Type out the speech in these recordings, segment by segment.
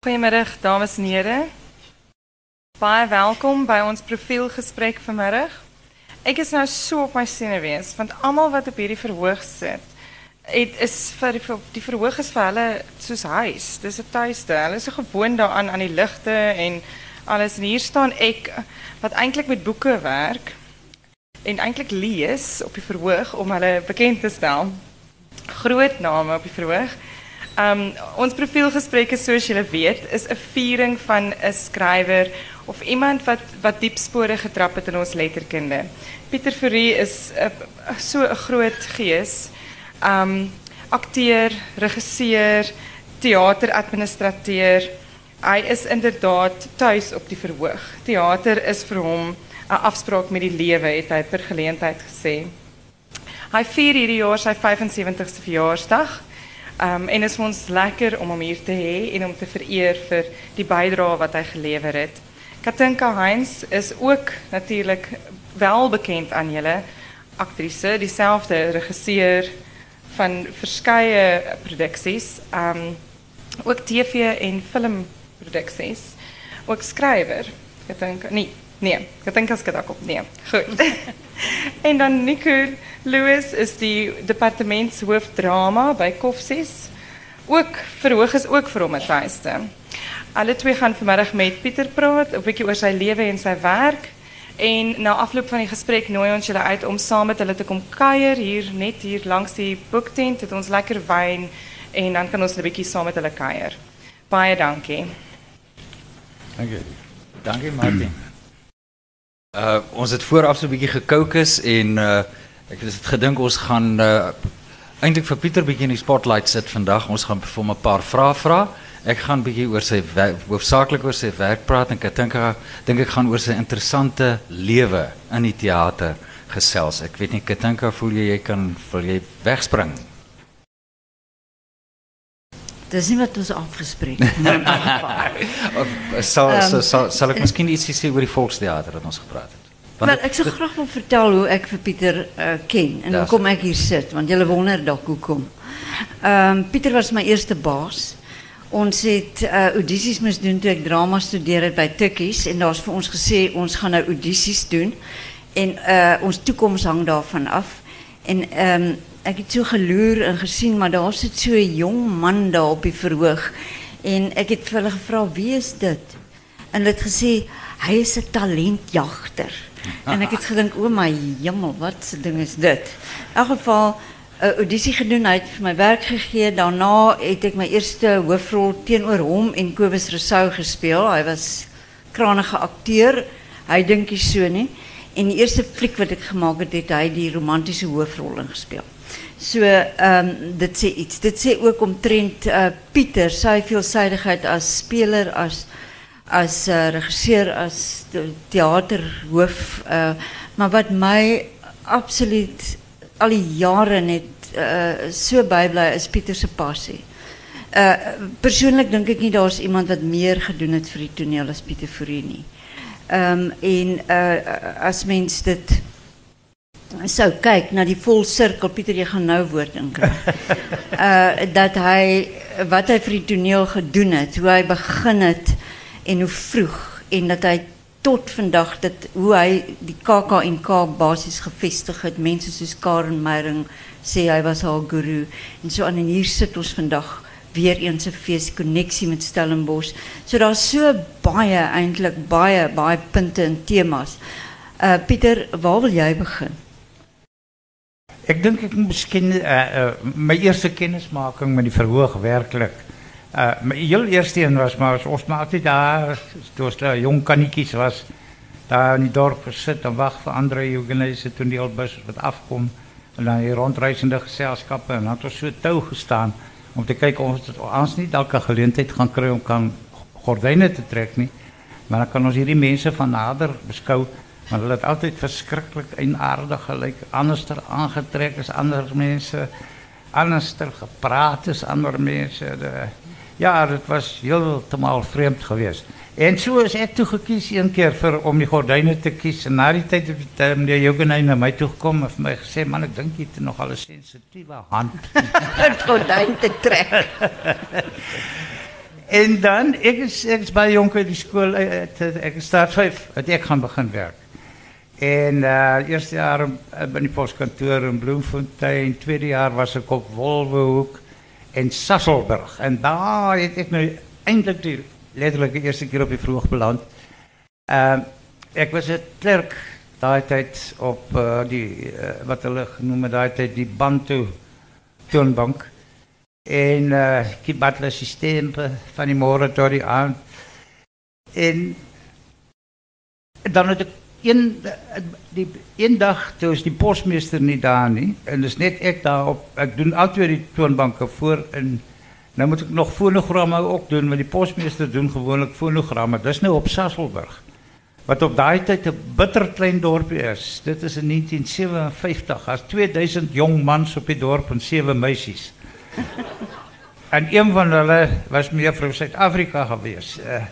Goedemiddag, dames en heren. Baie welkom bij ons profielgesprek vanmiddag. Ik is nou so op my senuwees want almal wat op hierdie verhoog sit, het is vir die, verhoog is vir hulle soos huis. Dis 'n tuiste. Hulle is so gewoond daaraan aan die ligte en alles en hier staan ek wat eintlik met boeke werk en eintlik lees op die verhoog om hulle bekend te stel. Groot name op die verhoog. Um, ons profielgesprek is zoals jullie weet, is een viering van een schrijver of iemand wat, wat diep sporen getrapt het in ons letterkunde. Pieter Fourie is zo'n so groot geest. Um, acteur, regisseur, theateradministrateur. Hij is inderdaad thuis op die verhoog. Theater is voor hem een afspraak met die leven, heeft hij per gelegenheid gezegd. Hij viert hierdie jaar zijn 75ste verjaarsdag. Um, en het is ons lekker om hem hier te hebben en om te vereer voor die bijdrage wat hij geleverd heeft. Katinka Heinz is ook natuurlijk wel bekend aan jullie actrice, diezelfde regisseur van verschillende producties, um, ook tv en filmproducties, ook schrijver. Katinka, nee, nee, Katinka is ook op, nee, goed. en dan Nico Lewis is die departementshoof drama bij Kofsies. Ook verhoog is ook vir hom 'n tuiste. Alle twee gaan vanmiddag met Pieter praat, 'n bietjie oor sy lewe en sy werk. En na afloop van die gesprek nooi ons julle uit om saam met hulle te kom kuier hier net hier langs die boektent. Het ons lekker wyn en dan kan ons 'n bietjie saam met hulle kuier. Baie dankie. Dankie. Dankie Martin. Uh ons het vooraf so 'n bietjie gekookus en uh ek het gedink ons gaan uh eintlik vir Pieter bietjie in die spotlight sit vandag. Ons gaan vir 'n paar vrae vra. Ek gaan bietjie oor sy hoofsaaklik oor sy werk praat en ek dink dink ek gaan oor sy interessante lewe in die teater gesels. Ek weet nie Katinka voel jy jy kan wil jy wegspring? Dis nie wat ons afgespreek het. sal, um, sal, sal ek miskien ietsie sê oor die volksteater wat ons gepraat? Want Wel, ek sou graag wil vertel hoe vir Pieter uh, ken en hoe kom ek hier sit want julle wonder dalk hoekom. Ehm um, Pieter was my eerste baas. Ons het uh, audisies moes doen toe ek drama studeer het by Tukkies en daar's vir ons gesê ons gaan nou audisies doen en uh, ons toekoms hang daarvan af. En ehm um, ek het so geloer en gesien maar daar sit so 'n jong man daar op die verhoog en het vir hulle gevra wie is dit? En hulle het gesê hy is 'n talentjagter. en ek het gedink o my hemel, wat ding is dit? In elk geval 'n audisie gedoen, hy het vir my werk gegee. Daarna het ek my eerste hoofrol teenoor hom en Kobus Rousseau gespeel. Hy was kranige akteur. Hy dink nie so nie. En die eerste fliek wat ek gemaak het, het hy die romantiese hoofrol ingespeel. So um, dit sê iets. Dit sê ook omtrent uh, Pieter sy veelsidigheid as speler as as uh, regisseur as theaterhoof uh, maar wat mij absoluut al die jare net uh, so bybly is Pieter se passie. Uh persoonlik dink ek nie daar's iemand wat meer gedoen het vir die toneel as Pieter Fourie nie. Um, en uh as mens dit sou kyk na die volsirkel Pieter jy gaan nou woord uh dat hy wat hy vir die toneel gedoen het, hoe hy begin het en hoe vroeg en dat hij tot vandaag dat hoe hij die KAK basis gevestig het. Mense soos Karen Meyering sê hy was haar guru en so aan. En hier sit ons vandag weer eens 'n fees koneksie met Stellenbosch. So daar's so baie eintlik baie baie punte en temas. Uh Pieter, waar wil jy begin? Ek dink ek moet uh, uh eerste kennismaking met die verhoog werklik uh, heel eerste een was maar ons maar daar toe ons jong kannetjies was daar in die dorp gesit en wag vir ander jongense toneelbus wat afkom en dan die rondreisende geselskappe en dan het ons so gestaan om te kyk of ons ons nie dalk 'n geleentheid gaan kry om kan gordyne te trek nie maar dan kan ons hierdie mense van nader beskou maar hulle het altyd verskriklik en aardig gelyk anderster aangetrek as ander mense anderster gepraat as ander mense de, ja, het was helemaal vreemd geweest. En zo is ek toe gekies een keer vir om die gordijnen te kiezen. Na die tijd het uh, meneer Jogenheim naar mij toe gekomen en my gesê, man, ek dink jy het nogal 'n sensitiewe hand. Het gordijn te trekken. En dan, ik is, ik is bij Jonker die school, ik staat vijf, dat ik gaan beginnen werken. En uh, eerste jaar bij die postkantoor in Bloemfontein, tweede jaar was ik op Wolvenhoek in Sasselburg. En daar heb ik nu eindelijk die letterlijk de eerste keer op die vroeg beland. Uh, ik was het klerk daai tijd op die wat hulle het daai tijd die Bantu toonbank. En uh, die butler systeem van die môre tot die en dan het ek een die een dag toe is die posmeester nie daar nie. En dis net ek daar op ek doen altyd die toonbanke voor in nou moet ek nog fonogramme ook doen want die posmeester doen gewoonlik fonogramme dis nou op Sasselburg wat op daai tyd 'n bitter klein dorpie is. Dit is in 1957 as 2000 jong mans op die dorp en sewe meisies. en een van hulle was mevrou Suid-Afrika gewees. Uh,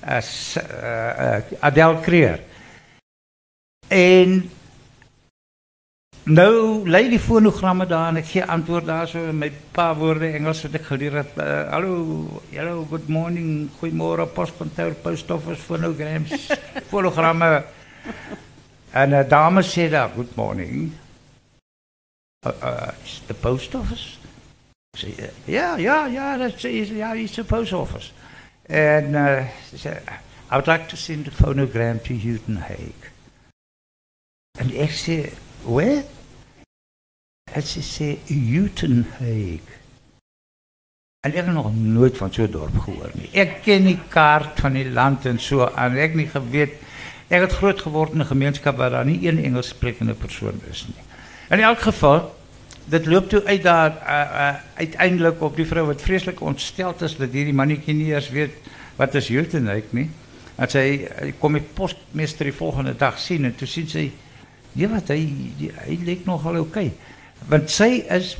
as uh, uh, Adel Creer. En Nou, die fonogramme daar en ek gee antwoord daar so in my paar woorde Engels wat ek geleer het. Uh, hallo, hello, good morning, goeiemôre, postkantoor, post office, fonograms, fonogramme. En uh, dame sê daar, good morning. Uh, uh, is the post office? Ja, ja, ja, dat is ja, it's the post office. En uh, I would like to send a phonogram to Houghton Hague. En ek sê Where? Het ze zei Utenheek. En ik heb nog nooit van zo'n dorp gehoord. Ik ken die kaart van die land en zo. En ik niet geweten. Ik heb groot geworden in een gemeenschap waar daar niet één Engels sprekende persoon is. Nie. In elk geval, dit loopt toe uit uh, uh, uiteindelijk op die vrouw wat vreselijk ontsteld is. Dat die mannetje niet eens weet wat is Utenheek. Nie. En zij kom ik postmeester die volgende dag zien. En toen ziet ze. Ja, wat hy lyk nogal. Okay. Want sy is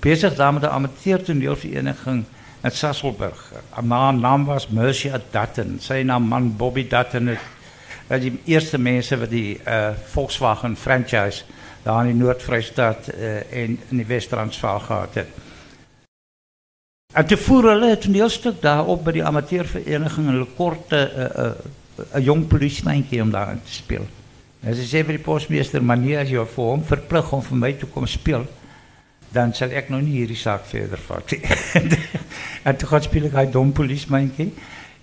besig daar met 'n amateur toneelvereniging in Sasselburg. Haar naam was Mercia Dutton. Sy naam man Bobby Dutton is was die eerste mense wat die uh, Volkswagen franchise daar in Noord-Vrystaat uh, en in die Wes-Transvaal gehad het. En te voer hulle 'n toneelstuk daar op by die amateurvereniging en hulle kort 'n uh, uh, uh, jong polisiemankie om daar te speel. En ze zei bij de postmeester, maar niet als je voor hem verplicht om voor mij te komen spelen, dan zal ik nog niet hier die zaak verder vatten. en toen gaat speel ik uit dom policemanke.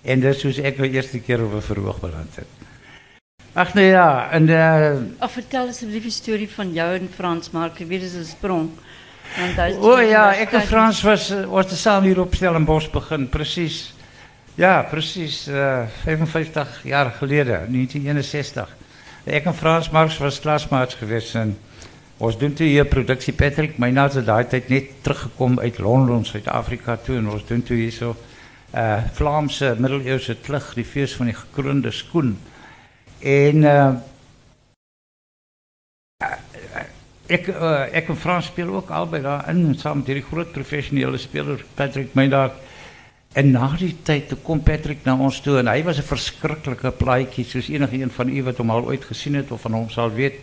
En dat is ik de eerste keer over verhoog beland heb. Ach nee ja, en... Uh, oh, vertel eens een story van jou en Frans, Mark. Wie is een sprong? Oh ja, ik en Frans was, eh, was de zaal hier op Stellenbosch begin, precies. Ja, precies. Uh, 55 jaar geleden, 1961. Ik en Frans Marx was klasmaats geweest en ons doen toe hier productie Patrick. Mijn naam is daai tijd net teruggekomen uit Londen, Zuid-Afrika toe en ons doen toe hier zo uh, Vlaamse middeleeuwse klug, die feest van die gekroonde skoen. En uh, ik, uh, ik en Frans spelen ook albei daar in, samen met die groot professionele speler Patrick Meidag. En na die tyd toe kom Patrick na ons toe en hy was 'n verskriklike plaatjie soos enige een van u wat hom al ooit gesien het of van hom sal weet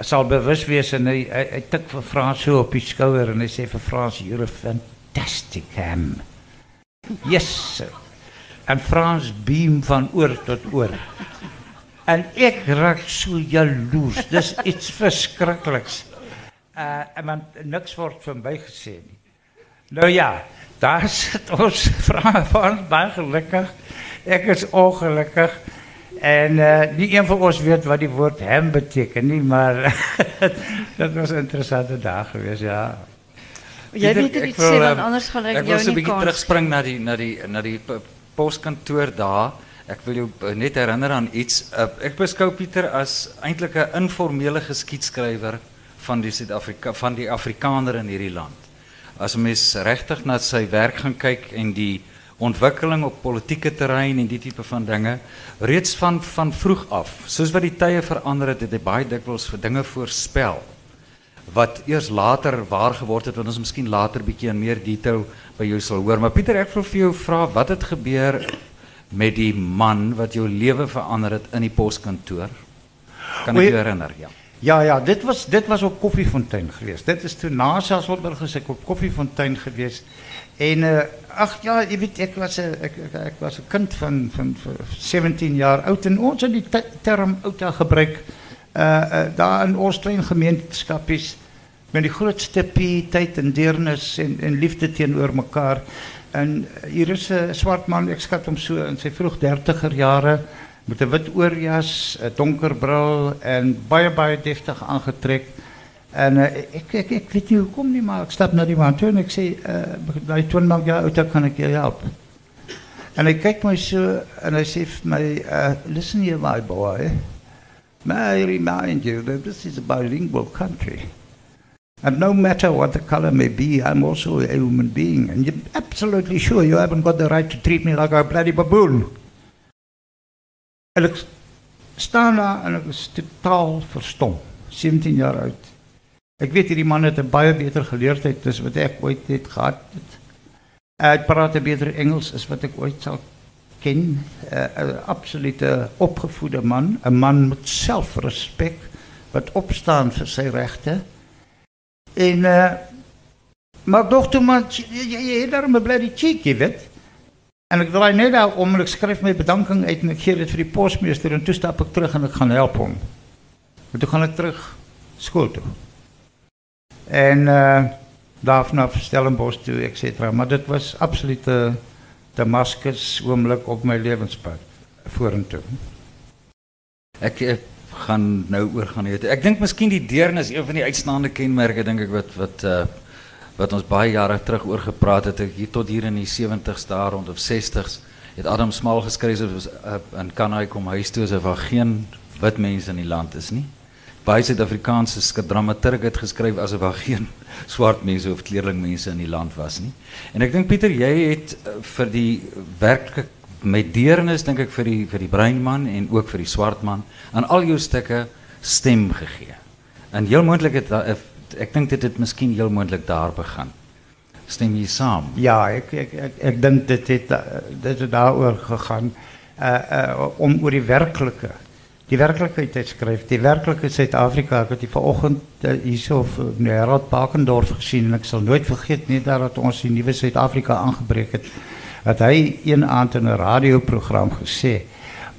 sal bewus wees en hy hy, hy tik vir Frans so op die skouer en hy sê vir Frans you're a fantastic ham. Yes. Sir. En Frans beam van oor tot oor. En ek raak so jaloers. Dis iets verskrikliks. Uh en man niks word van by gesê nie. Nou ja, daar zit ons vrouw van, baie gelukkig. Ik is ongelukkig. En uh, niet een van ons weet wat die woord hem betekent, nie, maar dat was een interessante dag geweest, ja. Jij weet het niet zeggen, want eh, anders ga ik jou niet Ik wil een beetje terugspringen naar die, naar die, naar die postkantoor daar. Ik wil je eh, net herinneren aan iets. Ik beschouw Pieter als eindelijk een informele geschiedschrijver van die, Afrika van die Afrikaner in hierdie land as mens regtig na sy werk gaan kyk en die ontwikkeling op politieke terrein en die tipe van dinge reeds van van vroeg af soos wat die tye verander het het hy baie dikwels vir dinge voorspel wat eers later waar geword het wat ons miskien later bietjie in meer detail by jou sal hoor. Maar Pieter ek wil vir jou vra wat het gebeur met die man wat jou lewe verander het in die poskantoor? Kan ek jou herinner? Ja Ja, ja, dit was, dit was op Koffiefontein geweest. Dit is toen na Sasselburg is ik op Koffiefontein geweest. En uh, ach ja, je weet, ik was een ek, kind van van, van 17 jaar oud en ons het die te- term outa gebruik uh, uh daar in ons klein gemeenskappies met die grootste pietheid en deernis en liefde teenoor mekaar. En hier is 'n swart man, ek skat hom so in sy vroeg 30er jare met 'n wit oorjas, 'n donker bril en baie baie deftig aangetrek. En ek ek ek weet nie hoekom nie, maar ek stap na die man toe en ek sê uh twin maak jou outa kan ek jou help. En hy kyk my so en sê vir my uh listen here my boy. May I remind you that this is a bilingual country. And no matter what the color may be, I'm also a human being. And you're absolutely sure you haven't got the right to treat me like a bloody baboon. En ek staan daar en ek is totaal verstom. 17 jaar oud. Ek weet hierdie man het 'n baie beter geleerdheid as wat ek ooit het gehad het. Hy praat beter Engels as wat ek ooit sal ken. 'n absolute opgevoede man, 'n man met selfrespek wat opstaan vir sy regte. En uh maar dog toe man, jy jy het daar 'n bloody cheek, jy weet. En ik draai net daar om en ik schrijf mijn bedanking uit en ik geef het voor die postmeester. En toen stap ik terug en ik ga helpen hem. En toen ga ik terug school toe. En uh, daar vanaf Stellenbosch toe, et cetera. Maar dat was absoluut de uh, Damascus oomlik op mijn levenspad. Voor en toe. Ik, ik gaan nou oor gaan eet. Ek dink miskien die deernis een van die uitstaande kenmerke dink ek wat wat uh wat ons baie jare terug oor gepraat het. Hier tot hier in die 70s daar rond of 60s het Adam Smal geskryf soos uh, in Kanai kom huis toe asof daar geen wit mense in die land is nie. Baie Suid-Afrikaanse dramaturg het geskryf asof daar geen swart mense of kleurlingmense in die land was nie. En ek dink Pieter, jy het uh, vir die werklik met deernis dink ek vir die vir die breinman en ook vir die swart man aan al jou stukke stem gegee. En heel moontlik het da- ek dink dit het miskien heel moontlik daar begin. Stem jy saam? Ja, ek ek ek, dink dit het uh, dit het daaroor gegaan uh uh om oor die werklike die werklikheid te skryf. Die werklike Suid-Afrika. Ek het die vanoggend uh, in Herald Bakendorf gesien en ek sal nooit vergeet nie dat ons die Suid-Afrika aangebreek het. Dat hy een aand in 'n radioprogram gesê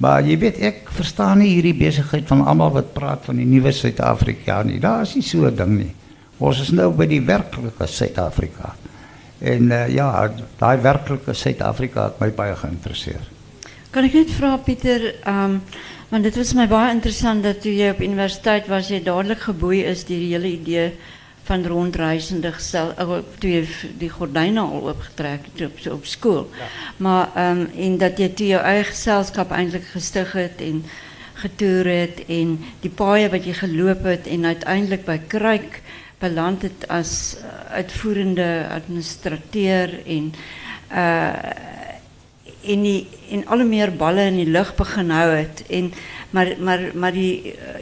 Maar jy weet ek verstaan nie hierdie besigheid van almal wat praat van die nuwe Suid-Afrika nie. Daar is nie so 'n ding nie. Ons is nou by die werklike Suid-Afrika. En uh, ja, daai werklike Suid-Afrika het my baie geïnteresseer. Kan ik niet vragen, Pieter, um, want het was mij baie interessant dat toen je op universiteit was, je dadelijk geboeid is die hele idee van rondreizende gestel, uh, toen je die gordijnen al opgetrekt hebt op, op school. Maar um, en dat je toen je eigen gezelschap eindelijk gestig het en getoer het en die paaien wat je gelopen het en uiteindelijk bij Kruik beland het als uh, uitvoerende administrateur en uh, en die en alle meer ballen in die lucht begin hou het en maar maar maar die uh,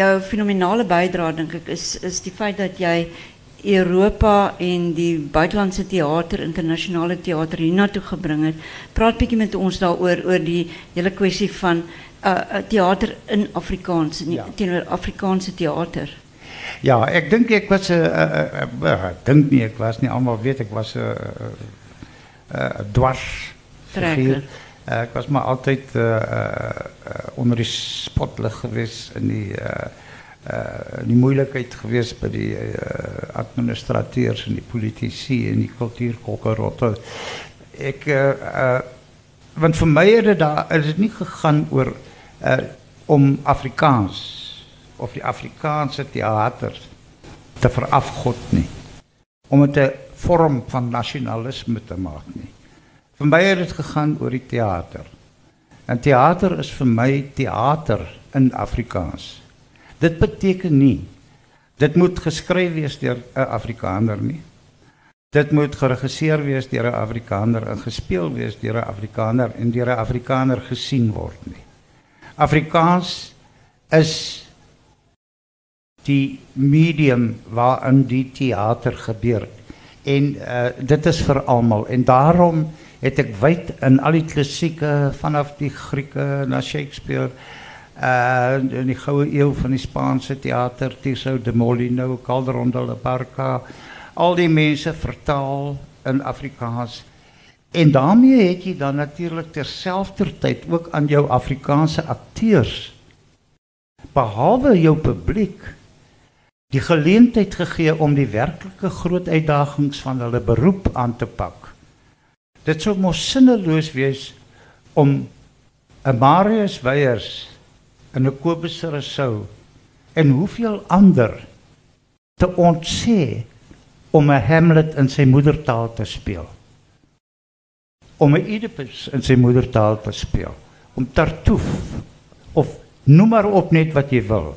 jou fenomenale bydrae dink ek is is die feit dat jy Europa en die buitelandse teater, internasionale teater hiernatoe gebring het. Praat bietjie met ons daaroor oor die hele kwessie van uh, teater in Afrikaans, Ja. teenoor Afrikaanse teater. Ja, ek dink ek was 'n uh, uh, uh, ek dink nie ek was nie almal weet ek was uh, uh, dwars figuur. Uh, ek was maar uh, uh, uh, onder die spotlig geweest in die uh, uh, die moeilikheid geweest by die uh, administrateurs en die politici en die uh, uh, want vir my het dit daar is dit nie gegaan oor uh, om Afrikaans of die Afrikaanse teater te verafgod nie. Om dit 'n vorm van nasionalisme te maak nie. Vir my het dit gegaan oor die teater. En teater is vir my teater in Afrikaans. Dit beteken nie dit moet geskryf wees deur 'n Afrikaner nie. Dit moet geregisseer wees deur 'n Afrikaner en gespeel wees deur 'n Afrikaner en deur 'n Afrikaner gesien word nie. Afrikaans is die medium waarin die teater gebeur. En uh, dit is vir almal en daarom het ek wyd in al die klassieke vanaf die Grieke na Shakespeare uh in die goue eeu van die Spaanse teater Tissot de Molino, Calderón de la Barca, al die mense vertaal in Afrikaans En daarmee het jy dan natuurlik terselfdertyd ook aan jou Afrikaanse akteurs behalwe jou publiek die geleentheid gegee om die werklike groot uitdagings van hulle beroep aan te pak. Dit sou mos sinneloos wees om 'n Marius Weyers en 'n Kobus Rousseau en hoeveel ander te ontsê om 'n Hamlet in sy moedertaal te speel. Om 'n Oedipus in sy moedertaal te speel, om Tartuffe of noem maar op net wat jy wil.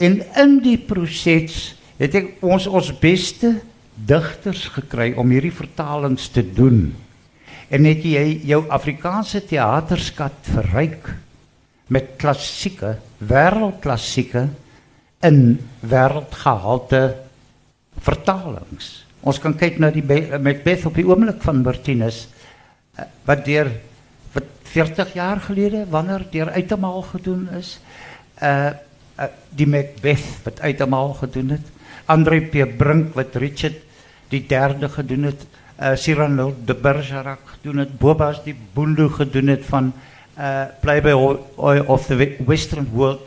En in die proses het ek ons ons beste digters gekry om hierdie vertalings te doen. En het jy jou Afrikaanse teaterskat verryk met klassieke, wêreldklassieke in wêreldgehalte vertalings. Ons kan kyk na die Macbeth op die oomblik van Martinus eh, wat deur wat 40 jaar gelede wanneer deur uitemaal gedoen is. Uh, uh die Macbeth wat uitemaal gedoen het. André P Brink wat Richard die derde gedoen het. Uh Cyrano de Bergerac gedoen het. Bobas die Boendo gedoen het van uh Playboy of the Western World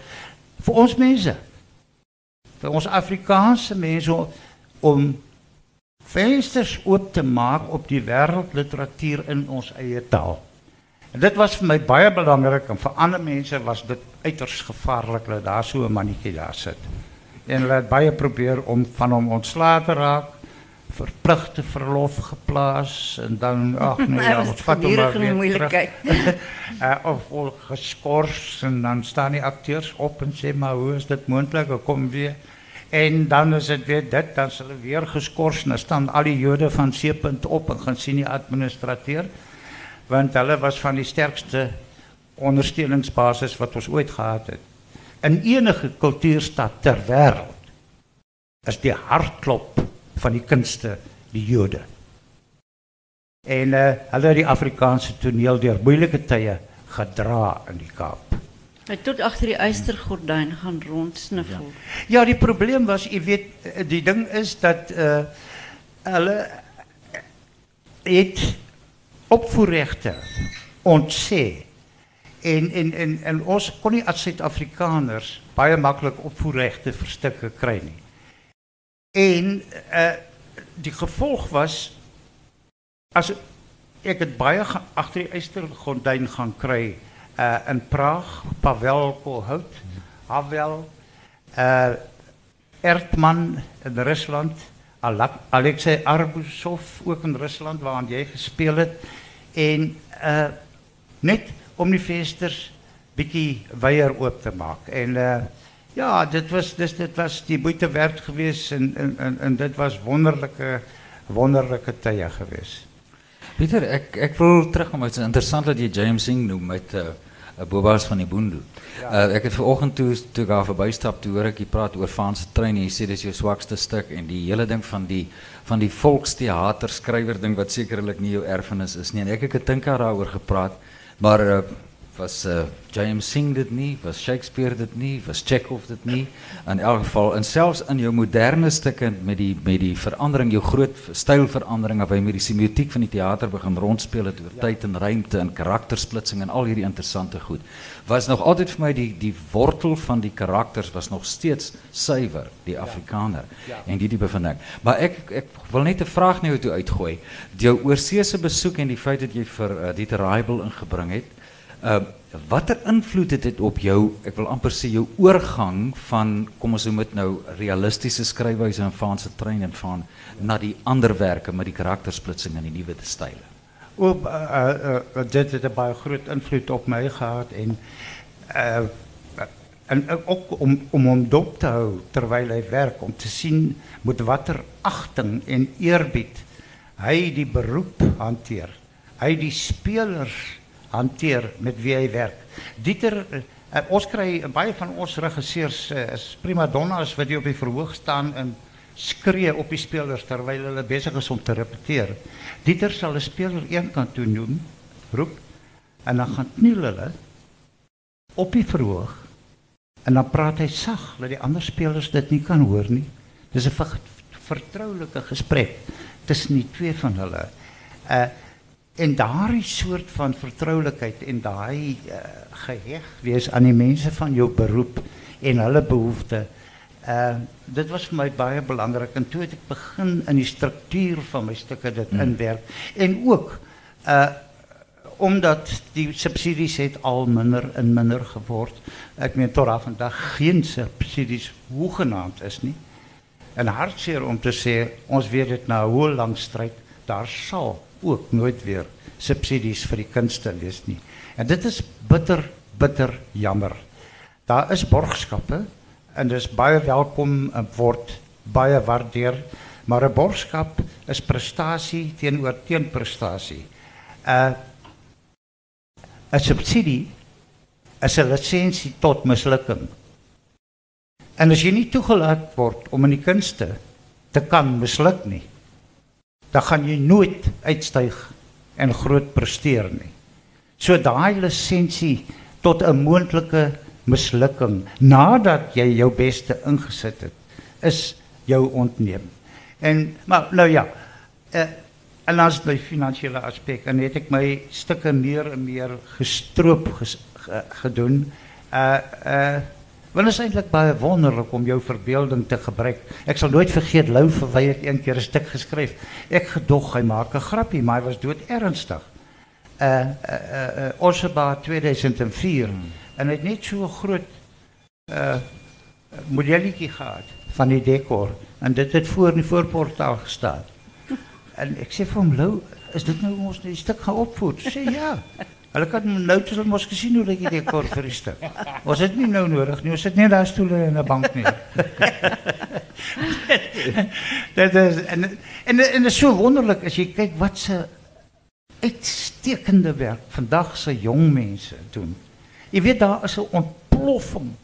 vir ons mense. Vir ons Afrikaanse mense om vensters oop te maak op die wêreldliteratuur in ons eie taal. En dit was vir my baie belangrik en vir ander mense was dit uiters gevaarlik dat daar so 'n mannetjie daar sit. En hulle het baie probeer om van hom ontslae te raak verpligte verlof geplaas en dan ag nee ja, ons vat hom maar weer terug. uh, of of geskort en dan staan die akteurs op en sê maar hoe is dit moontlik kom weer en dan is dit weer dit dan sal hulle weer geskort en dan staan al die Jode van Seepunt op en gaan sien die administrateur want hulle was van die sterkste ondersteuningsbasis wat ons ooit gehad het. In enige kultuurstad ter wêreld is die hartklop van die kunste die Jode. En uh, hulle het die Afrikaanse toneel deur moeilike tye gedra in die Kaap. Hy tot agter die eystergordyn gaan rondsniffel. Ja. ja, die probleem was, jy weet, eh, die ding is dat uh hulle het opvoerregte ontsê. En en en en ons kon nie as Suid-Afrikaners baie maklik opvoerregte vir stukke kry nie. En uh die gevolg was as ek het baie agter die eystergordyn gaan kry uh in Praag, Pavel Kolhout, Havel, uh Ertman in Rusland, Alexei Arbusov ook in Rusland waar jy gespeel het en uh net om die vensters bietjie weier oop te maak en uh Ja, dit was dis dit was die moeite werd geweest en en en, dit was wonderlike wonderlike tye geweest. Pieter, ek wil terugkom. Dit is interessant dat jy James Singh noem met uh, Bobas van die Boendo. Ja. Uh, ek het vanoggend toe toe ek daar verbystap toe hoor ek jy praat oor Van se trein en jy sê dis jou swakste stuk en die hele ding van die van die volksteater skrywer ding wat sekerlik nie jou erfenis is nie. En ek het gedink daaroor gepraat, maar uh, was uh, James Singh dit nie, was Shakespeare dit nie, was Chekhov dit nie. In elk geval en selfs in jou moderne stukke met die met die verandering, jou groot stylverandering waar jy met die semiotiek van die teater begin rondspeel het oor ja. tyd en ruimte en karaktersplitsing en al hierdie interessante goed. Was nog altyd vir my die die wortel van die karakters was nog steeds suiwer, die Afrikaner ja. Ja. en die tipe van ding. Maar ek wil net 'n vraag na jou toe uitgooi. Jou oorseese besoek en die feit dat jy vir uh, Dieter Raibel ingebring het. Uh watter invloed het dit op jou, ek wil amper sê jou oorgang van kom ons noem dit nou realistiese skryfwyse en Franse trein en van na die ander werke met die karaktersplitsing en die nuwe style? O uh, uh, uh, dit het 'n baie groot invloed op my gehad en uh en ook om om hom dop te hou terwyl hy werk om te sien met watter agting en eerbied hy die beroep hanteer. Hy die spelers hanteer met wie hy werk. Dieter uh, ons kry baie van ons regisseurs is prima donnas wat jy op die verhoog staan en skree op die spelers terwyl hulle besig is om te repeteer. Dieter sal 'n speler kant toe noem, roep en dan gaan kniel hulle op die verhoog en dan praat hy sag dat die ander spelers dit nie kan hoor nie. Dis 'n vertroulike gesprek tussen die twee van hulle. Uh en daardie soort van vertroulikheid en daai uh, geheg wees aan die mense van jou beroep en hulle behoeftes. Uh dit was vir my baie belangrik en toe het ek begin in die struktuur van my stukke dit hmm. inwerk en ook uh omdat die subsidies het al minder en minder geword. Ek meen tot af vandag geen subsidies hoegenaamd is nie. En hartseer om te sê ons weet dit na hoe lang stryd daar sal ook nooit weer subsidies vir die kunste wees nie. En dit is bitter bitter jammer. Daar is borgskappe en dis baie welkom en word baie waardeer, maar 'n borgskap is prestasie teenoor teenprestasie. Uh 'n subsidie is 'n lisensie tot mislukking. En as jy nie toegelaat word om in die kunste te kan misluk nie, dan gaan jy nooit uitstyg en groot presteer nie. So daai lisensie tot 'n moontlike mislukking nadat jy jou beste ingesit het, is jou ontneem. En maar nou ja, uh, en as by finansiële aspek en het ek my stukke meer en meer gestroop ges, ge, gedoen. Uh uh Want het is eigenlijk baie wonderlijk om jouw verbeelding te gebruiken. Ik zal nooit vergeten, Lou Verwij het een keer een stuk geschreven. Ik gedoog, hij maakte een grapje, maar hij was dood ernstig. Uh, uh, uh, Osseba 2004. Hmm. En heeft niet zo'n groot uh, modelletje gehad van die decor. En dit het voor in die voorportaal gestaan. En ik zei van Lou, is dit nou ons stuk gaan opvoeden? Ze ja. Hulle kan nou tot ons gesien hoe dit die kor vir die stuk. Ons het nie nou nodig nie. Ons sit net daar stoele in 'n bank nie. dit is en en en is so wonderlik as jy kyk wat se uitstekende werk vandag se jong mense doen. Jy weet daar is 'n ontploffing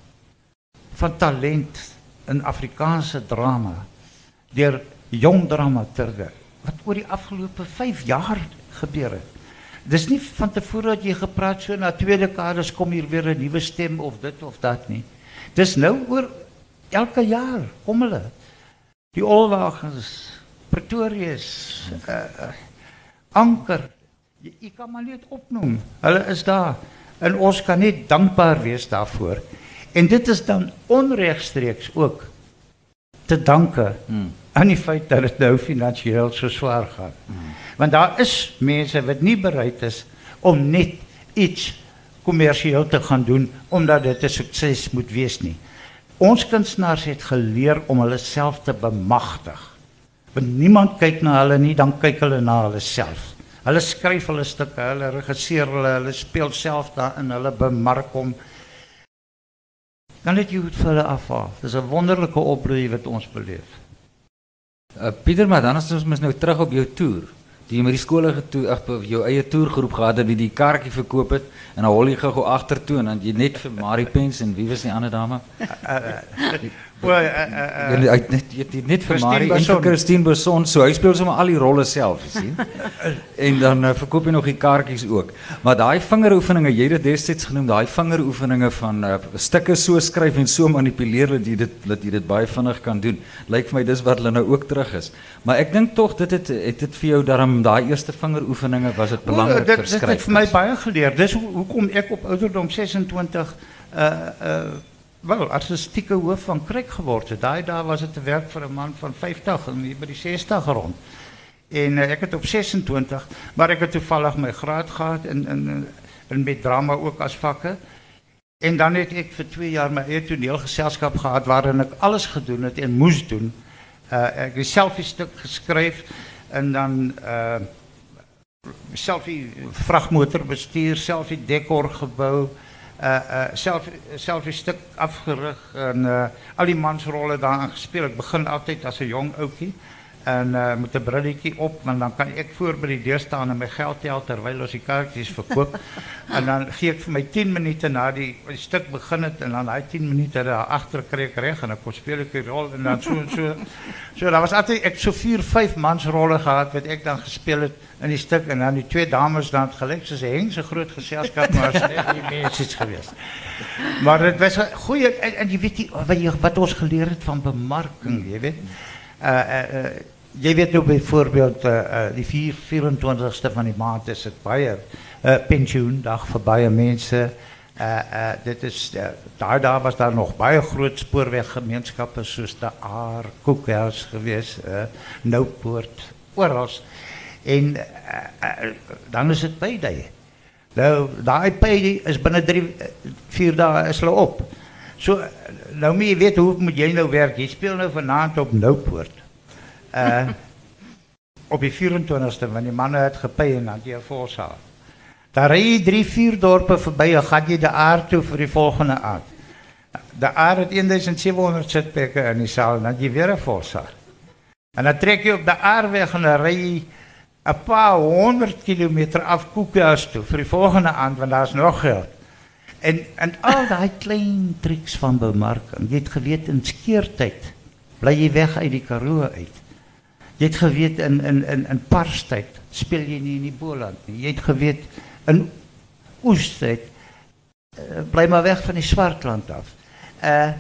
van talent in Afrikaanse drama deur jong dramaturge wat oor die afgelope 5 jaar gebeur het. Dis nie van tevore dat jy gepraat so na tweede dekades kom hier weer 'n nuwe stem of dit of dat nie. Dis nou oor elke jaar kom. Die Olwagens, Pretorius, uh, Anker. Jy, jy kan maar net opnoem. Hulle is daar en ons kan net dankbaar wees daarvoor. En dit is dan onregstreeks ook te danke hmm. Aan die feit dat dit nou finansiëel so swaar gaan. Hmm. Want daar is mense wat nie bereid is om net iets kommersieel te gaan doen omdat dit 'n sukses moet wees nie. Ons kunstenaars het geleer om hulle self te bemagtig. Want niemand kyk na hulle nie, dan kyk hulle na hulle self. Hulle skryf hulle stukke, hulle regisseer hulle, hulle speel self daarin, hulle bemark hom. Dan net jy moet vir hulle afhaal. Dis 'n wonderlike wat ons beleef. Uh, Pieter, maar dan is ons nou terug op jou toer die jy met die skole getoe ag jou eie toergroep gehad het wie die kaartjie verkoop het en dan hol jy gou agtertoe en dan jy net vir Marie Pens en wie was die ander dame? Wel uh, uh, net jy net vir Marie en vir Christine Beson so hy speel sommer al die rolle self, jy sien. en dan uh, verkoop jy nog die kaartjies ook. Maar daai vingeroefeninge, jy het dit destyds genoem, daai vingeroefeninge van uh, stukke so skryf en so manipuleer dat jy dit dat jy dit baie vinnig kan doen. Lyk vir my dis wat hulle nou ook terug is. Maar ek dink tog dit het het dit vir jou daarom daai eerste vingeroefeninge was dit belangrik vir skryf. Dit het vir my baie geleer. Dis hoekom ek op ouderdom 26 uh uh wel artistieke hoof van Krik geword het. Daai dae was te werk vir 'n man van 50 en hier by die 60 rond. En uh, ek het op 26, maar ek het toevallig my graad gehad in in in met drama ook as vakke. En dan het ek vir 2 jaar my eie toneelgeselskap gehad waarin ek alles gedoen het en moes doen. Uh ek het self 'n stuk geskryf en dan uh selfie vragmotor bestuur, selfie dekor gebou uh, uh, zelf, zelf een stuk afgerig en uh, al die mansrollen daar gespeeld. Ik begin altijd als een jong ookie en uh, met een brilletje op, want dan kan ik voor bij die deur staan en mijn geld tel terwijl ons die kaartjes verkoop. en dan geef ik voor mij tien minuten na die, die stuk beginnen en dan hij tien minuten daarachter kreeg ik recht en dan kon speel ik die rol en dan zo en zo. So, dat was altijd, ik heb zo vier, vijf mansrollen gehad wat ik dan gespeeld heb in die stuk en dan die twee dames dan het gelijk, ze hing zo'n groot gezelschap, maar ze is niet meer iets geweest. Maar het was een goeie, en, en je weet die, wat, je, wat ons geleerd van bemarking, je weet. Uh, uh, uh, jy weet nou byvoorbeeld die 4 24ste van die maand is dit baie pensioendag vir baie mense. Dit is daar daar was daar nog baie groot spoorweggemeenskappe soos de Aar, Koekhuis geweest, uh, Noupoort, oral. En dan is dit payday. Nou daai pay is binne 3 4 dae is hulle op. So nou moet jy weet hoe moet jy nou werk? Jy speel nou vanaand op Noupoort. Uh op die 24ste wanneer die manne het gepay en dan jy volsaal. Daar ry jy 3 4 dorpe verby en gaan jy die aard toe vir die volgende aand. De aard het 1700 sitplekke in die saal en dan jy weer 'n volsaal. En dan trek jy op de aardweg en dan ry jy 'n paar honderd kilometer af Koekhuis toe vir die volgende aand want daar's nog geld. En en al daai klein triks van bemarking. Jy het geweet in skeertyd bly jy weg uit die Karoo uit. Jy het geweet in in in in speel jy nie in die Boland nie. Jy het geweet in bly maar weg van die Swartland af. Uh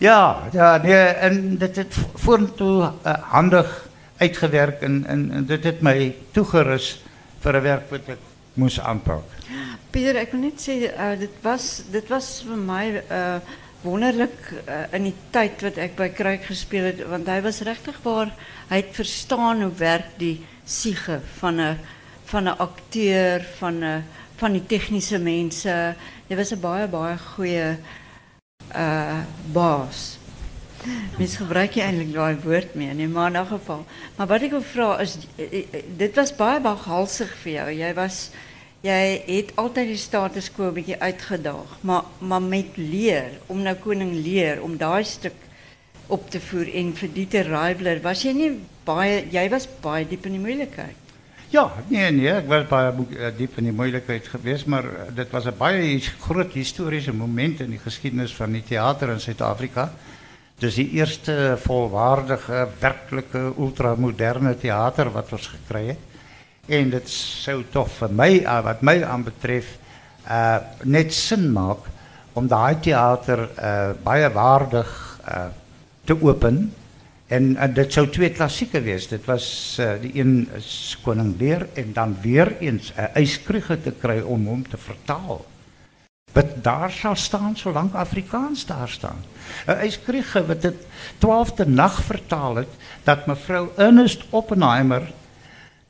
ja, ja, nee, en dit het vorentoe uh, handig uitgewerk en en, dit het my toegerus vir 'n werk moes aanpak. Pieter, ek wil net sê uh, dit was dit was vir my uh wonderlik uh, in die tyd wat ek by Kruik gespeel het want hy was regtig waar hy het verstaan hoe werk die siege van 'n van 'n akteur van 'n van die tegniese mense. Hy was 'n baie baie goeie uh baas. Mens gebruik jy eintlik daai woord mee, nee, maar in geval. Maar wat ek wil vra is dit was baie baghalsig vir jou. Jy was jy het die status quo bietjie uitgedaag, maar maar met leer, om nou koning leer om daai stuk op te voer en vir die te was jy nie baie jy was baie diep in die moeilikheid. Ja, nee nee, ek was baie diep in die moeilikheid geweest, maar dit was 'n baie groot historiese moment in die geskiedenis van die teater in Suid-Afrika. Dis die eerste volwaardige, werklike ultramoderne teater wat ons gekry het. En dit sou tog vir my uh, wat my aanbetref uh net sin maak om daai teater uh baie waardig te open en, dit sou twee klassieke wees. Dit was uh, die een Koning Lear en dan weer eens 'n yskrige te kry om hom te vertaal. Wat daar sal staan solank Afrikaans daar staan. 'n Yskrige wat dit 12de nag vertaal het dat mevrou Ernest Oppenheimer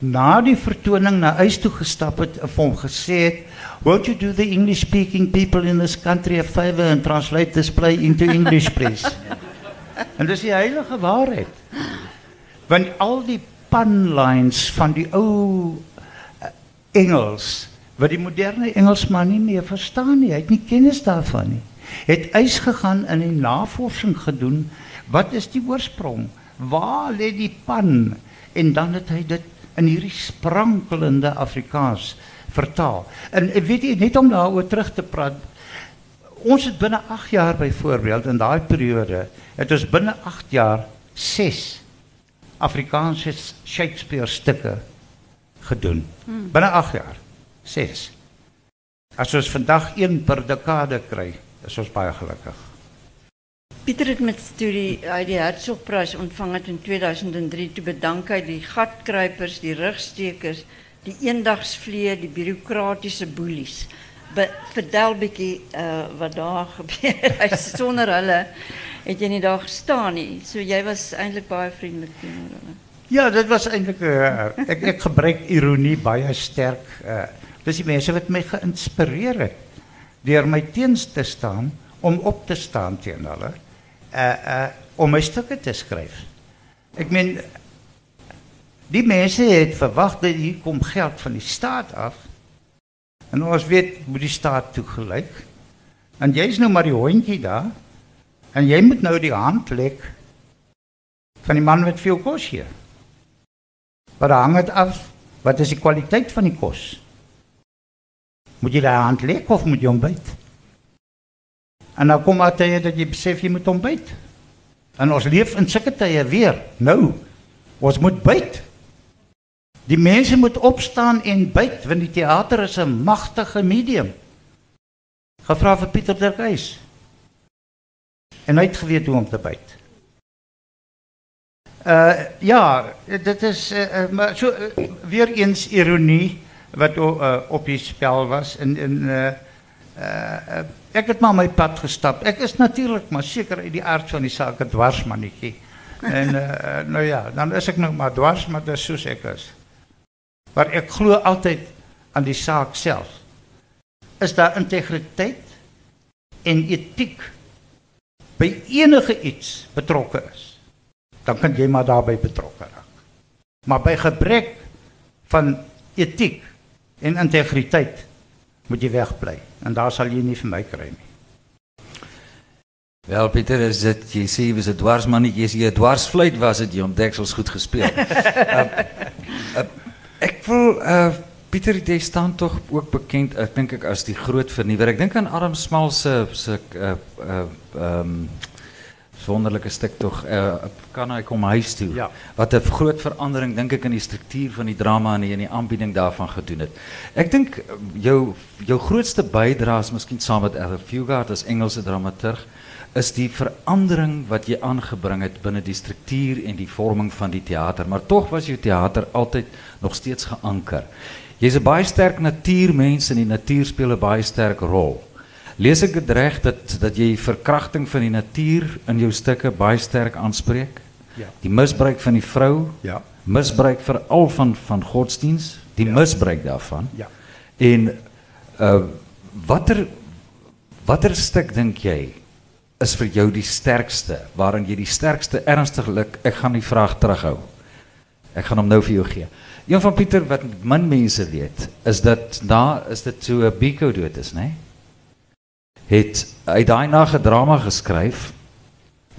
na die vertoning na huis toe gestap het en hom gesê het, "Won't you do the English speaking people in this country a favor and translate this play into English please?" en dis die heilige waarheid. Want al die punlines van die ou uh, Engels wat die moderne Engelsman nie meer verstaan nie, hy het nie kennis daarvan nie. Het eis gegaan in die navorsing gedoen, wat is die oorsprong? Waar lê die pan? En dan het hy dit in hierdie sprankelende Afrikaans vertaal. En weet jy net om daaroor terug te praat, ons het binne 8 jaar byvoorbeeld in daai periode het ons binne 8 jaar 6 Afrikaanse Shakespeare stukke gedoen. Hmm. Binne 8 jaar 6. As ons vandag 1 per dekade kry, is ons baie gelukkig. Pieter het met studie uit die Hertzogprys ontvang het in 2003 toe bedank hy die gatkruipers, die rugstekers, die eendagsvlee, die bureaukratiese boelies. Be vertel bietjie uh, wat daar gebeur. Sonder hulle het jy nie daar gestaan nie. So jy was eintlik baie vriendelik teenoor hulle. Ja, dit was eintlik uh, ek ek gebruik ironie baie sterk. Uh, dis die mense wat my geïnspireer het deur my teens te staan om op te staan teen hulle uh, uh, om my stukke te skryf. Ek meen die mense het verwag dat hier kom geld van die staat af. En ons weet hoe die staat toegelyk. En jy's nou maar die hondjie daar. En jy moet nou die hand lek van die man met veel kos hier. Maar hang dit af wat is die kwaliteit van die kos? Moet jy daai hand lek of moet jy hom byt? En dan kom maar tye dat jy besef jy moet ontbyt. En ons leef in sulke tye weer. Nou, ons moet byt. Die mense moet opstaan en byt want die teater is 'n magtige medium. Gevra vir Pieter Derkhuis. En hy het geweet hoe om te byt. Uh, ja, dit is uh, maar so, uh, weer eens ironie wat uh, op die spel was. En, en, uh, uh, ik heb maar mijn pad gestapt. Ik is natuurlijk maar zeker in die aard van die zaak een dwarsmannetje. en uh, nou ja, dan is ik nog maar dwars, maar dat is zoals ik is. Maar ik geloof altijd aan die zaak zelf. Is daar integriteit en ethiek bij enige iets betrokken is, dan kan jy maar daarbij betrokken raak. Maar bij gebrek van ethiek en integriteit moet je wegbly en daar sal jy nie vir my kry nie. Wel Pieter, is dit jy sê was 'n dwarsmannetjie, jy 'n dwarsfluit was dit jy om deksels goed gespeel. uh, uh, ek voel uh Pieter, jy staan toch ook bekend, ek dink ek as die groot vernuwer. Ek dink aan Adam Smal se se uh uh um wonderlike stuk tog uh, kan hy kom huis toe. Ja. Wat 'n groot verandering dink ek in die struktuur van die drama en in die aanbieding daarvan gedoen het. Ek dink jou jou grootste bydrae is miskien saam met Ella Fugard as Engelse dramaturg is die verandering wat jy aangebring het binne die struktuur en die vorming van die teater, maar tog was jou teater altyd nog steeds geanker. Jy's 'n baie sterk natuurmens en die natuur speel 'n baie sterk rol. Lees ek dit reg dat dat jy verkrachting van die natuur in jou stukke baie sterk aanspreek? Ja. Die misbruik van die vrou? Ja. Misbruik veral van van godsdiens, die ja. misbruik daarvan. Ja. En uh watter watter stuk dink jy is vir jou die sterkste waarin jy die sterkste ernstiglik ek gaan die vraag terughou. Ek gaan hom nou vir jou gee. Een van Pieter wat min mense weet is dat na is dit so 'n Biko dood is? Nee? Het hy daai nag 'n drama geskryf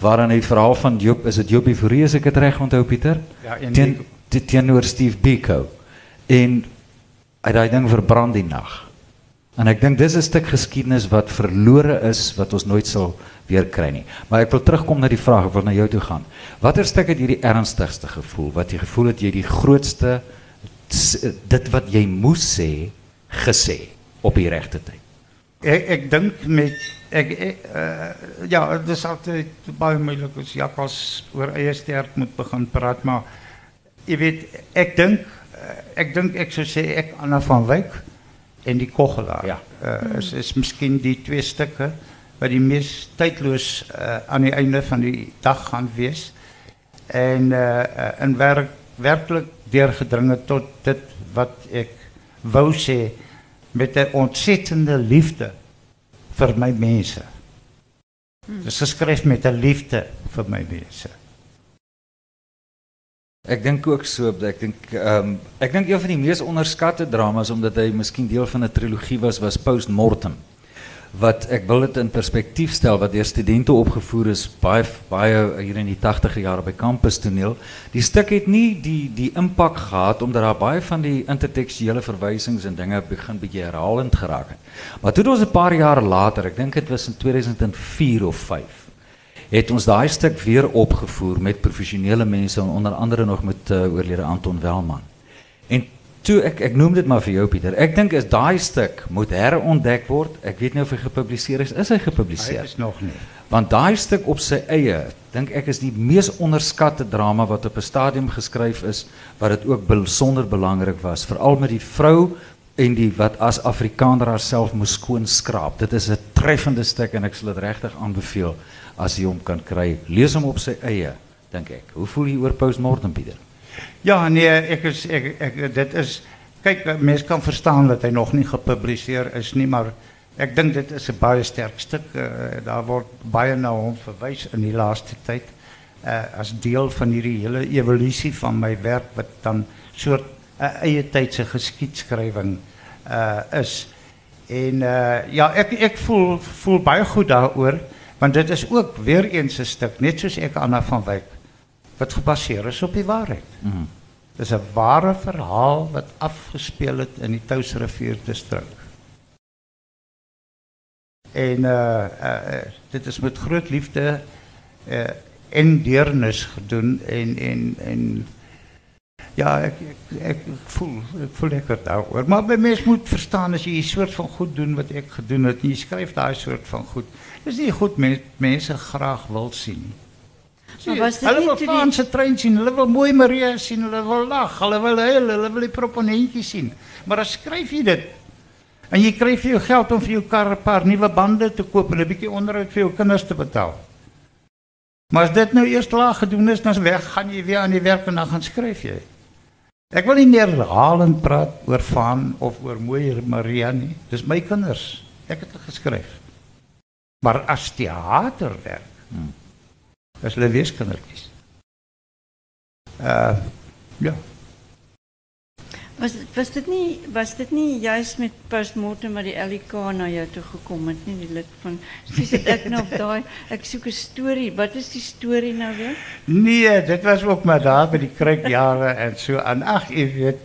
waarin hy verhaal van Job, is dit Job Euphorie as ek dit reg onthou Pieter? Ja, en teen teenoor Steve Biko. En hy daai ding verbrand die nag. En ek dink dis 'n stuk geskiedenis wat verlore is wat ons nooit sal weer kry nie. Maar ek wil terugkom na die vraag, ek wil na jou toe gaan. Watter stuk het jy die ernstigste gevoel? Wat jy gevoel het jy die grootste dit wat jy moes sê gesê op die regte tyd. Ek ek dink met ek uh, ja, dit is altyd baie moeilik as Jakkals oor eie sterk moet begin praat, maar jy weet, ek dink uh, ek dink ek sou sê ek Anna van Wyk en die Koggelaar. Ja. Uh, is is miskien die twee stukke wat die mees tydloos uh, aan die einde van die dag gaan wees. En uh, uh, in werk werklik deurgedring het tot dit wat ek wou sê met 'n ontsettende liefde vir my mense. Dit is geskryf met 'n liefde vir my mense. Ek dink ook so, ek dink ehm um, ek dink een van die mees onderskatte dramas omdat hy miskien deel van 'n trilogie was was Postmortem wat ek wil dit in perspektief stel wat deur studente opgevoer is baie baie hier in die 80er jare by kampus toneel. Die stuk het nie die die impak gehad omdat daar baie van die intertekstuele verwysings en dinge begin bietjie herhalend geraak het. Maar toe ons 'n paar jaar later, ek dink dit was in 2004 of 5 het ons daai stuk weer opgevoer met professionele mense onder andere nog met uh, oorlede Anton Welman. Toe ek ek noem dit maar vir jou Pieter. Ek dink is daai stuk moet herontdek word. Ek weet nie of hy gepubliseer is. Is hy gepubliseer? Hy is nog nie. Want daai stuk op sy eie, dink ek is die mees onderskatte drama wat op 'n stadium geskryf is wat dit ook besonder belangrik was, veral met die vrou en die wat as Afrikaner haarself moes skoon skraap. Dit is 'n treffende stuk en ek sal dit regtig aanbeveel as jy hom kan kry. Lees hom op sy eie, dink ek. Hoe voel jy oor Postmortem Pieter? Ja, nee, ek is ek dit is kyk mense kan verstaan dat hy nog nie gepubliseer is nie, maar ek dink dit is 'n baie sterk stuk. Uh, daar word baie na hom verwys in die laaste tyd uh, as deel van hierdie hele evolusie van my werk wat dan soort uh, geskiedskrywing uh, is. En ja, ek ek voel voel baie goed daaroor want dit is ook weer eens 'n stuk net soos ek Anna van Wyk wat gebaseer is op die waarheid. Mm. Dis 'n ware verhaal wat afgespeel het in die Touwsrivier distrik. En uh, uh dit is met groot liefde uh en deernis gedoen en en en ja, ek voel ek voel lekker daaroor. Maar by mens moet verstaan as jy 'n soort van goed doen wat ek gedoen het, jy skryf daai soort van goed. Dis nie goed mense mense graag wil sien hulle nie wil Franse trein sien, hulle wil mooi Maria sien, hulle wil lag, hulle wil huil, hulle wil die proponentjie sien. Maar dan skryf jy dit. En jy kry vir jou geld om vir jou kar 'n paar nuwe bande te koop en 'n bietjie onderhoud vir jou kinders te betaal. Maar as dit nou eers laag gedoen is, dan weg gaan jy weer aan die werk en dan gaan skryf jy. Ek wil nie meer herhalend praat oor van of oor mooi Maria nie. Dis my kinders. Ek het dit geskryf. Maar as teaterwerk, hmm. Is hulle weeskindertjies. Uh ja. Was was dit nie was dit nie juist met postmortem met die LK na jou toe gekom het nie die lid van Skus het ek nou op daai ek soek 'n storie. Wat is die storie nou weer? Nee, dit was ook maar daar by die kruikjare en so aan. Ag, jy weet,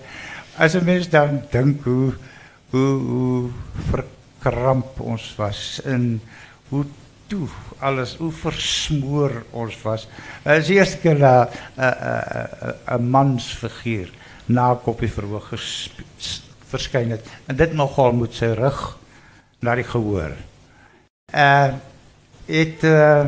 as 'n mens dan dink hoe hoe hoe verkramp ons was en hoe toe alles hoe versmoor ons was. Dit is die eerste keer dat 'n 'n 'n 'n mansfiguur na koppie verhoog verskyn het en dit nogal moet sy rug na die gehoor. Uh het uh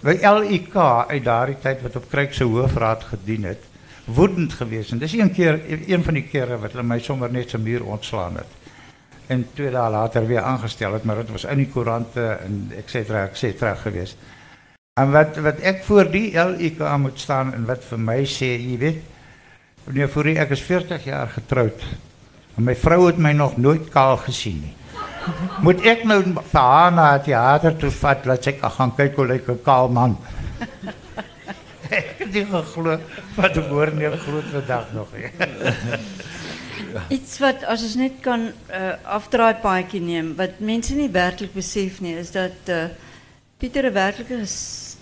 by LIK uit daardie tyd wat op Kruik se hoofraad gedien het, woedend geweest en dis een keer een van die kere wat hulle my sommer net se muur ontslaan het. En twee dagen later weer aangesteld, maar het was in die couranten en et cetera, et cetera geweest. En wat, wat ik voor die LIK moet staan en wat voor mij zei, je weet, meneer Fourie, ik is 40 jaar getrouwd. En mijn vrouw heeft mij nog nooit kaal gezien. Moet ik nou van haar naar het theater toe vat, laat ik gaan kijken hoe ik een kaal man. ik heb niet gegloeid, wat de woorden heel groot vandaag nog. Iets wat as ons net kan uh, paadjie neem wat mense nie werklik besef nie is dat uh, Pieter 'n werklike ges-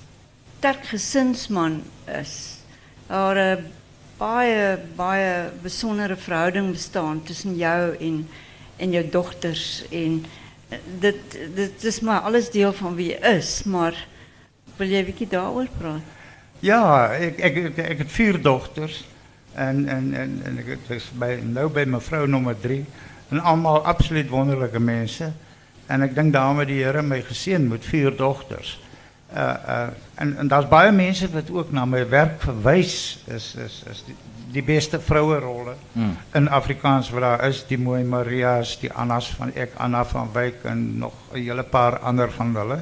sterk gesinsman is. Daar 'n baie baie besondere verhouding bestaan tussen jou en en jou dogters en uh, dit dit is maar alles deel van wie jy is, maar wil jy bietjie daaroor praat? Ja, ek ek ek, ek het vier dogters en en en, en is by nou by mevrou nommer 3 en almal absoluut wonderlike mense en ek dink daarmee die Here my geseën met vier dogters. Uh uh en en daar's baie mense wat ook na my werk verwys is is is die, die beste vroue rolle Hmm. in Afrikaans wat daar is, die mooi Maria's, die Annas van ek Anna van Wyk en nog 'n hele paar ander van hulle.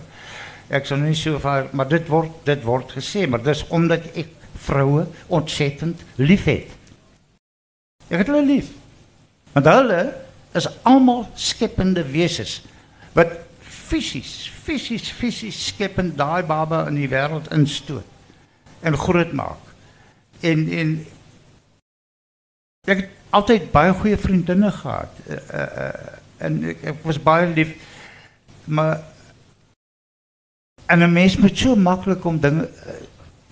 Ek sal nie so ver, maar dit word dit word gesê, maar dis omdat ek vroue ontsettend liefhet. Ek het hulle lief. Want hulle is almal skepende wesens wat fisies, fisies, fisies skepend daai baba in die wêreld instoot en groot maak. En en ek het altyd baie goeie vriendinne gehad. Uh, uh, uh, en ek was baie lief maar en 'n mens moet so maklik om dinge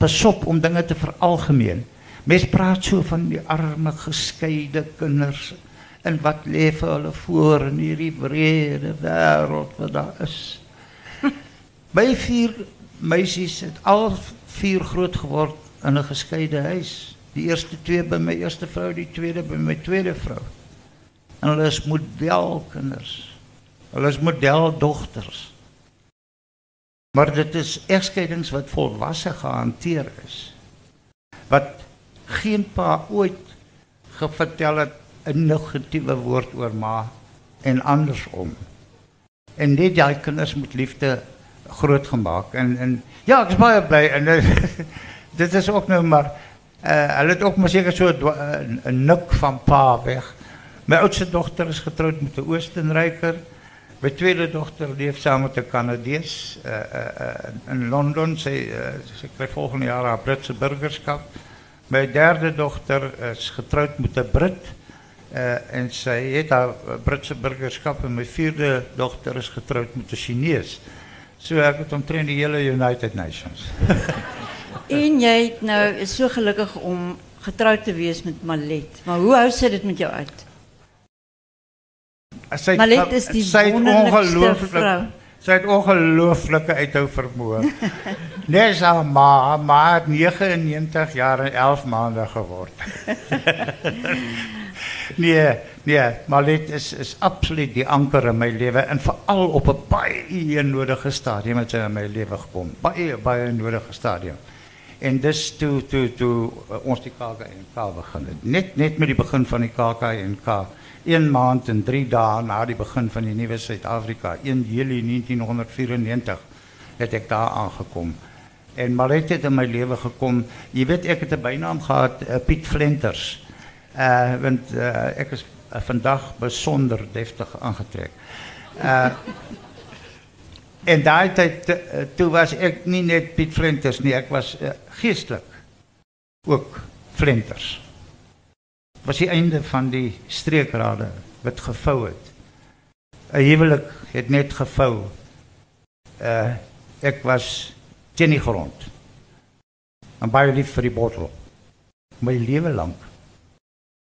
eh, besop om dinge te veralgemeen. Mens praat so van die arme geskeide kinders en wat vir hulle voor in hierdie breë wêreld wat daar is. My vier meisies het al vier groot geword in 'n geskeide huis. Die eerste twee by my eerste vrou, die tweede by my tweede vrou. En hulle is modelkinders. Hulle is modeldogters. Maar dit is egskeidings wat volwasse gehanteer is. Wat geen pa ooit gevertel het 'n negatiewe woord oor ma en andersom. En net daai kinders met liefde grootgemaak en en ja, ek is baie bly en dit- is ook nou maar uh hulle het ook maar seker so 'n 'n nik van pa weg. My oudste dogter is getroud met 'n Oostenryker. My tweede dogter leef saam met 'n Kanadees uh, uh, uh, in Londen. Sy kry volgende jaar haar Britse burgerskap. My derde dogter is getroud met 'n Brit. En sy het haar Britse burgerskap en my vierde dogter is getroud met 'n Chinees. So ek het omtrent die hele United Nations. En het nou is so gelukkig om getroud te wees met Malet. Maar hoe hou sy dit met jou uit? Sy is die sy vrou. sy het ongelooflike uithou vermoë. Nes haar ma, maar 99 jaar en 11 maande geword. nee, nee, Malet is is absoluut die anker in my lewe en veral op 'n baie nodige stadium het sy in my lewe gekom. Baie baie leven stadium. En dus toen toe, toe, toe eh, ons die KKNK het. Net, net met het begin van die KKNK een maand en drie dagen na het begin van die nuwe Suid-Afrika, 1 juli 1994, het ik daar aangekomen. En Malet het in mijn leven gekomen. Je weet ik het 'n bynaam gehad, eh, Piet Flinters, Uh eh, want uh, ek is uh, vandag besonder deftig aangetrek. En daai was ik nie net Piet Flinters nie, ek was uh, geestelik ook Flinters. Was die einde van die streekrade wat gevou het. 'n Huwelik het net gevou. Uh ek was teen die grond. En baie lief vir die bottel. My lewe lank.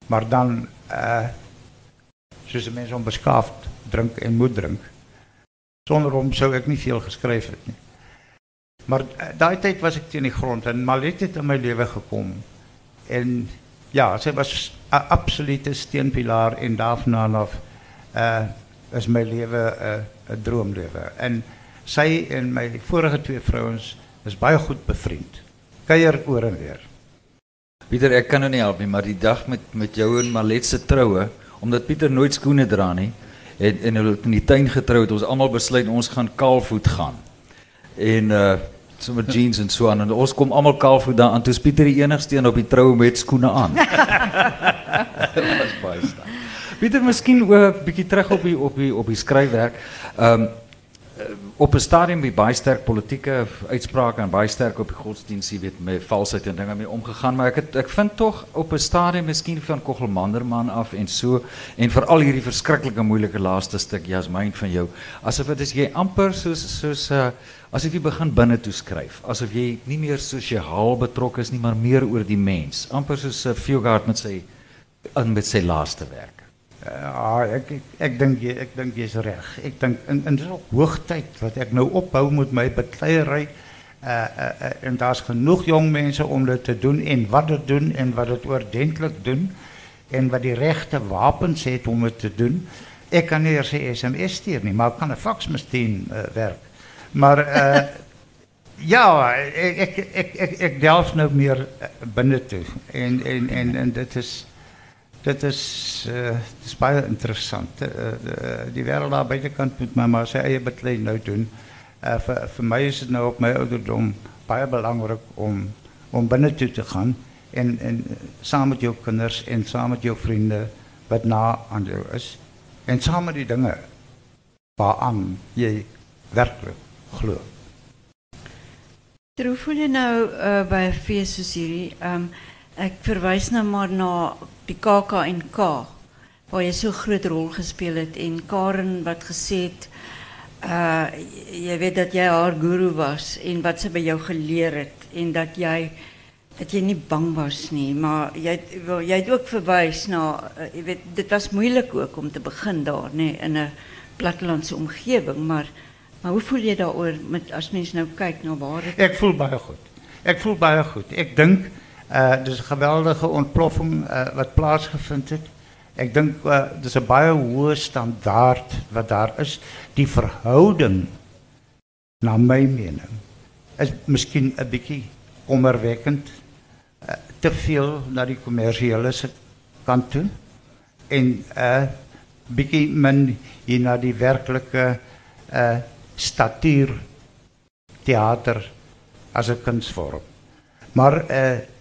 Maar dan uh soos mense onbeskaafd drink en moet drink. Sonder hom sou ek nie veel geskryf het nie. Maar uh, daai tyd was ek teen die grond en Malet het in my lewe gekom. En ja, sy was 'n absolute steunpilaar en daarvan af uh is my lewe 'n uh, 'n droomlewe. En sy en my vorige twee vrouens is baie goed bevriend. Kuier oor en weer. Pieter, ek kan nou nie help nie, maar die dag met met jou en Malet se troue, omdat Pieter nooit skoene dra nie, het en hulle in die tuin getrou het, ons almal besluit ons gaan kaalvoet gaan. En uh sommer jeans en so aan en ons kom almal kaalvoet daar aan. Toe Pieter die enigste een op die troue met skoene aan. Dit was baie sterk. Pieter, miskien 'n bietjie terug op die op die op die skryfwerk. Ehm um, op 'n stadium by baie sterk politieke uitsprake en baie sterk op die godsdienst, jy weet, met valsheid en dinge mee omgegaan, maar ek het, ek vind tog op 'n stadium miskien van Kogelmanderman af en so en veral hierdie verskriklike moeilike laaste stuk Jasmine van jou, asof dit is jy amper soos soos uh asof jy begin binne toe skryf, asof jy nie meer sosiaal betrokke is nie, maar meer oor die mens, amper soos eh, Fugard met sy met sy laaste werk. Ja, ik, ik, ik denk je, ik denk je is recht. Ik denk, en, en het is ook hoog tijd wat ik nou opbouw met mijn bekleierij. Uh, uh, uh, en daar is genoeg jong mensen om dat te doen en wat het doen en wat het ordentelijk doen. En wat die rechte wapens heeft om het te doen. Ik kan eerst een sms sturen, maar ik kan een fax misschien eh, werken. Maar uh ja, ek ek ek, ek delf nou meer toe en en en en dit is dit is uh, is baie interessant. Uh, die wêreld daar buitekant moet my maar sy eie beklei nou doen. Vir my is dit nou op my ouderdom baie belangrik om om binne toe te gaan en en saam met jou kinders en saam met jou vriende wat na aan jou is en saam met die dinge waaraan jy werklik glo. Hoe voel nou uh, by 'n um, nou maar die KAK&K waar jy so groot rol gespeel het en Karen wat gesê het uh jy weet dat jy haar guru was en wat sy by jou geleer het en dat jy dat jy nie bang was nie maar jy het ook verwys na uh, jy weet dit was moeilik ook om te begin daar in 'n plattelandse omgewing maar maar hoe voel jy daaroor met as mens nou kyk na waar ek voel baie goed ek voel baie goed ek dink uh, dus een geweldige ontploffing uh, wat plaatsgevonden. Ik denk, uh, het is een baie hoge standaard wat daar is. Die verhouding, naar mijn mening, is misschien een beetje kommerwekkend. Uh, te veel naar die commerciële kant toe. En een uh, beetje min hier naar die werkelijke uh, statuur, theater, als een kunstvorm. Maar... Uh,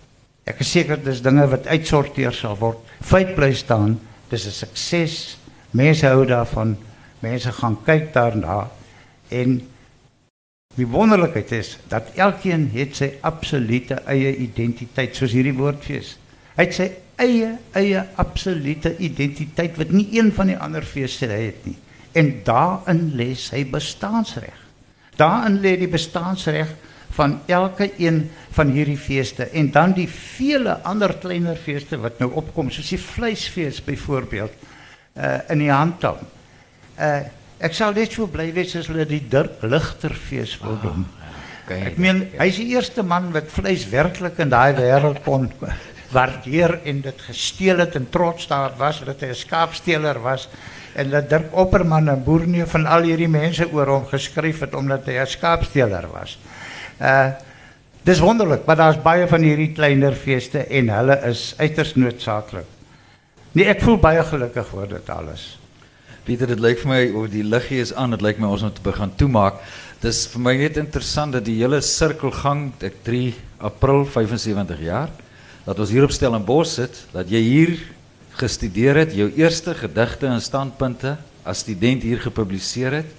Ek is seker dis dinge wat uitsorteer sal word. Feit bly staan, dis 'n sukses. Mense hou daarvan. Mense gaan kyk daarna en die wonderlikheid is dat elkeen het sy absolute eie identiteit soos hierdie woordfees. Hy het sy eie eie absolute identiteit wat nie een van die ander feeste het nie. En daarin lê sy bestaansreg. Daarin lê die bestaansreg van elke een van hierdie feeste en dan die vele ander kleiner feeste wat nou opkom soos die vleisfees byvoorbeeld uh in die handel. Uh ek sal net so bly wees as hulle die Dirk Ligter fees wil doen. Oh, ek meen hy's die eerste man wat vleis werklik in daai wêreld kon waardeer en dit gesteel het en trots daar was dat hy 'n skaapsteeler was en dat Dirk Opperman 'n boerneef van al hierdie mense oor het omdat hy 'n skaapsteeler was. Uh Dis wonderlik, maar daar's baie van hierdie kleiner feeste en hulle is uiters noodsaaklik. Nee, ek voel baie gelukkig oor dit alles. Pieter, dit lyk vir my of die liggie is aan. Dit lyk my ons moet begin toemaak. Dis vir my net interessant dat die hele sirkelgang, ek 3 April 75 jaar, dat ons hier op Stellenbosch sit, dat jy hier gestudeer het, jou eerste gedigte en standpunte as student hier gepubliseer het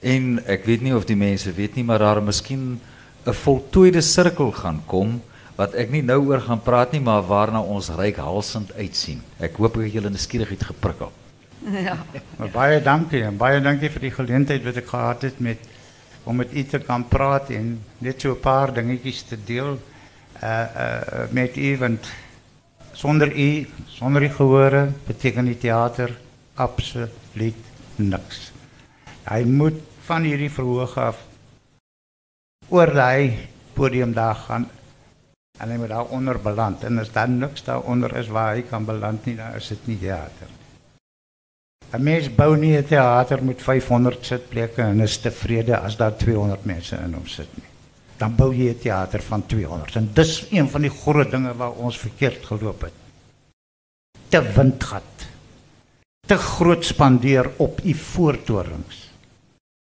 en ek weet nie of die mense weet nie, maar daar miskien 'n voltooide sirkel gaan kom wat ek nie nou oor gaan praat nie, maar waarna ons ryk halsend uitsien. Ek hoop ek het julle nuuskierigheid geprikkel. Ja. Maar baie dankie en baie dankie vir die geleentheid wat ek gehad het met om met u te kan praat en net so 'n paar dingetjies te deel uh uh met u want sonder u sonder die gehore beteken die teater absoluut niks. Hy moet van hierdie verhoog af oor daai podium daar gaan en hy moet daar onder beland en as dan niks daaronder is waar hy kan beland nie, dan is dit nie teater. 'n Mens bou nie 'n teater met 500 sitplekke en is tevrede as daar 200 mense in hom sit nie. Dan bou jy 'n teater van 200 en dis een van die groot dinge waar ons verkeerd geloop het. Te windgat. Te groot spandeer op u voortorings.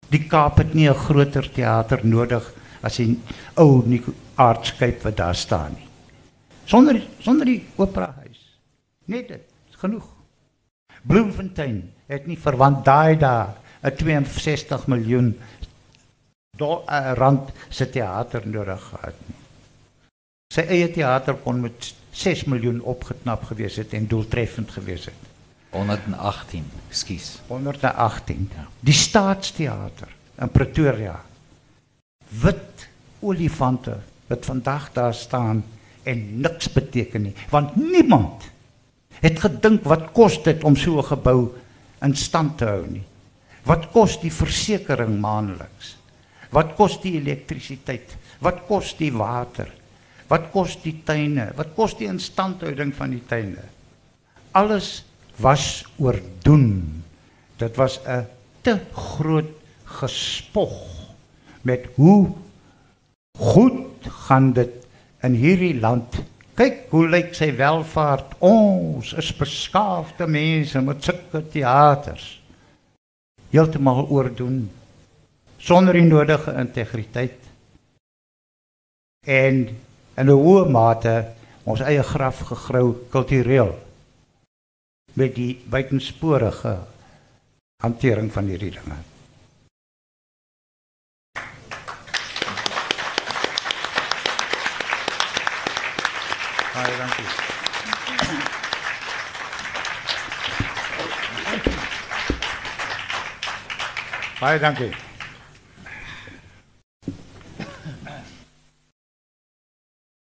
Die Kaap het nie 'n groter teater nodig as die ou aardskyp wat daar staan nie. Sonder sonder die opera huis. Net dit, genoeg. Bloemfontein het nie verwant daai daar 'n 62 miljoen rand se teater nodig gehad nie. Sy eie teater kon met 6 miljoen opgeknap gewees het en doeltreffend gewees het. 118, ekskuus. 118. Ja. Die Staatsteater in Pretoria. Wit olifante wat vandag daar staan en niks beteken nie, want niemand het gedink wat kos dit om so 'n gebou in stand te hou nie. Wat kos die versekerings maandeliks? Wat kos die elektrisiteit? Wat kos die water? Wat kos die tuine? Wat kos die instandhouding van die tuine? Alles was oordoen. Dit was 'n te groot gespog met hoe goed gaan dit in hierdie land Kyk hoe lyk sy welvaart. Ons is beskaafde mense met sulke teaters. Heeltemal oordoen sonder die nodige integriteit. En in 'n hoë mate ons eie graf gegrou kultureel met die buitensporige hantering van hierdie dinge. Baie dankie. Baie dankie.